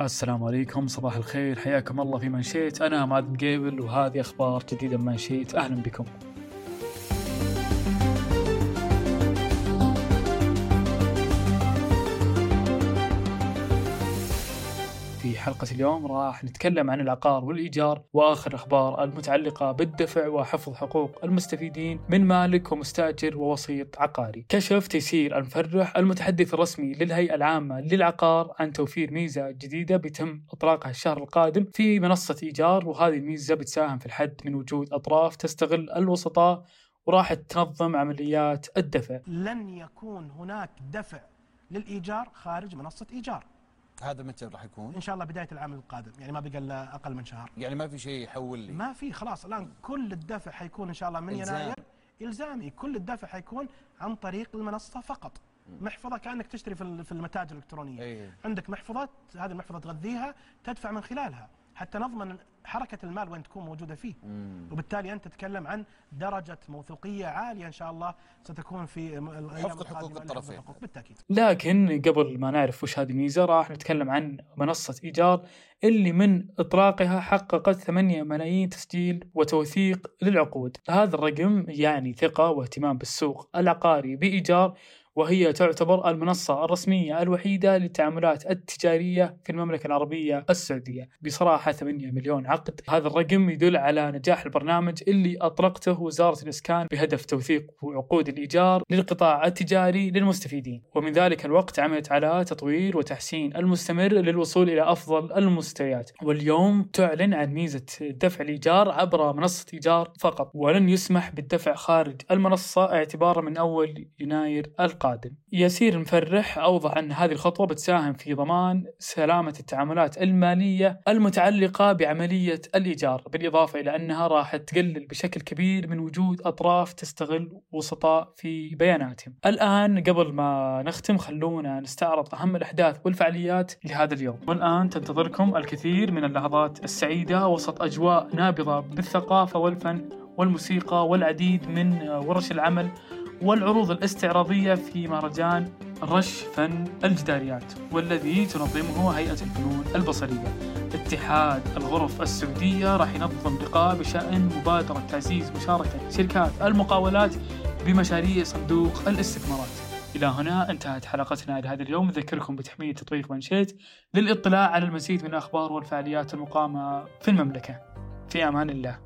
السلام عليكم صباح الخير حياكم الله في منشيت. أنا ماد مقيبل وهذه أخبار جديدة من منشيت. أهلا بكم. حلقة اليوم راح نتكلم عن العقار والإيجار وآخر الأخبار المتعلقة بالدفع وحفظ حقوق المستفيدين من مالك ومستأجر ووسيط عقاري. كشف تيسير المفرح المتحدث الرسمي للهيئة العامة للعقار عن توفير ميزة جديدة بيتم إطلاقها الشهر القادم في منصة إيجار وهذه الميزة بتساهم في الحد من وجود أطراف تستغل الوسطاء وراح تنظم عمليات الدفع. لن يكون هناك دفع للإيجار خارج منصة إيجار. هذا متى راح يكون؟ إن شاء الله بداية العام القادم يعني ما بقى إلا أقل من شهر. يعني ما في شيء يحول لي. ما في خلاص الآن كل الدفع حيكون إن شاء الله من إلزام. يناير. إلزامي. كل الدفع حيكون عن طريق المنصة فقط. محفظة كأنك تشتري في ال- في المتاجر الإلكترونية. إيه. عندك محفظة هذه المحفظة تغذيها تدفع من خلالها. حتى نضمن حركة المال وين تكون موجودة فيه. مم. وبالتالي أنت تتكلم عن درجة موثوقية عالية إن شاء الله ستكون في حفظ القادمة حقوق لحفظ الطرفين. الحقوق بالتأكيد. لكن قبل ما نعرف وش هذه الميزة راح نتكلم عن منصة إيجار اللي من إطلاقها حققت 8 ملايين تسجيل وتوثيق للعقود. هذا الرقم يعني ثقة واهتمام بالسوق العقاري بإيجار وهي تعتبر المنصة الرسمية الوحيدة للتعاملات التجارية في المملكة العربية السعودية. بصراحة 8 مليون عقد. هذا الرقم يدل على نجاح البرنامج اللي أطلقته وزارة الإسكان بهدف توثيق عقود الإيجار للقطاع التجاري للمستفيدين. ومن ذلك الوقت عملت على تطوير وتحسين المستمر للوصول إلى أفضل المستويات. واليوم تعلن عن ميزة دفع الإيجار عبر منصة إيجار فقط. ولن يسمح بالدفع خارج المنصة اعتبارا من أول يناير القادم ياسير المفرح أوضح أن هذه الخطوة بتساهم في ضمان سلامة التعاملات المالية المتعلقة بعملية الإيجار بالإضافة إلى أنها راح تقلل بشكل كبير من وجود أطراف تستغل وسطاء في بياناتهم. الآن قبل ما نختم خلونا نستعرض أهم الأحداث والفعاليات لهذا اليوم. والآن تنتظركم الكثير من اللحظات السعيدة وسط أجواء نابضة بالثقافة والفن والموسيقى والعديد من ورش العمل والعروض الاستعراضية في مهرجان رش فن الجداريات والذي تنظمه هيئة الفنون البصرية. اتحاد الغرف السعودية راح ينظم لقاء بشأن مبادرة تعزيز مشاركة شركات المقاولات بمشاريع صندوق الاستثمارات. إلى هنا انتهت حلقتنا لهذا اليوم. نذكركم بتحميل تطبيق منشيت للاطلاع على المزيد من الأخبار والفعاليات المقامة في المملكة. في أمان الله.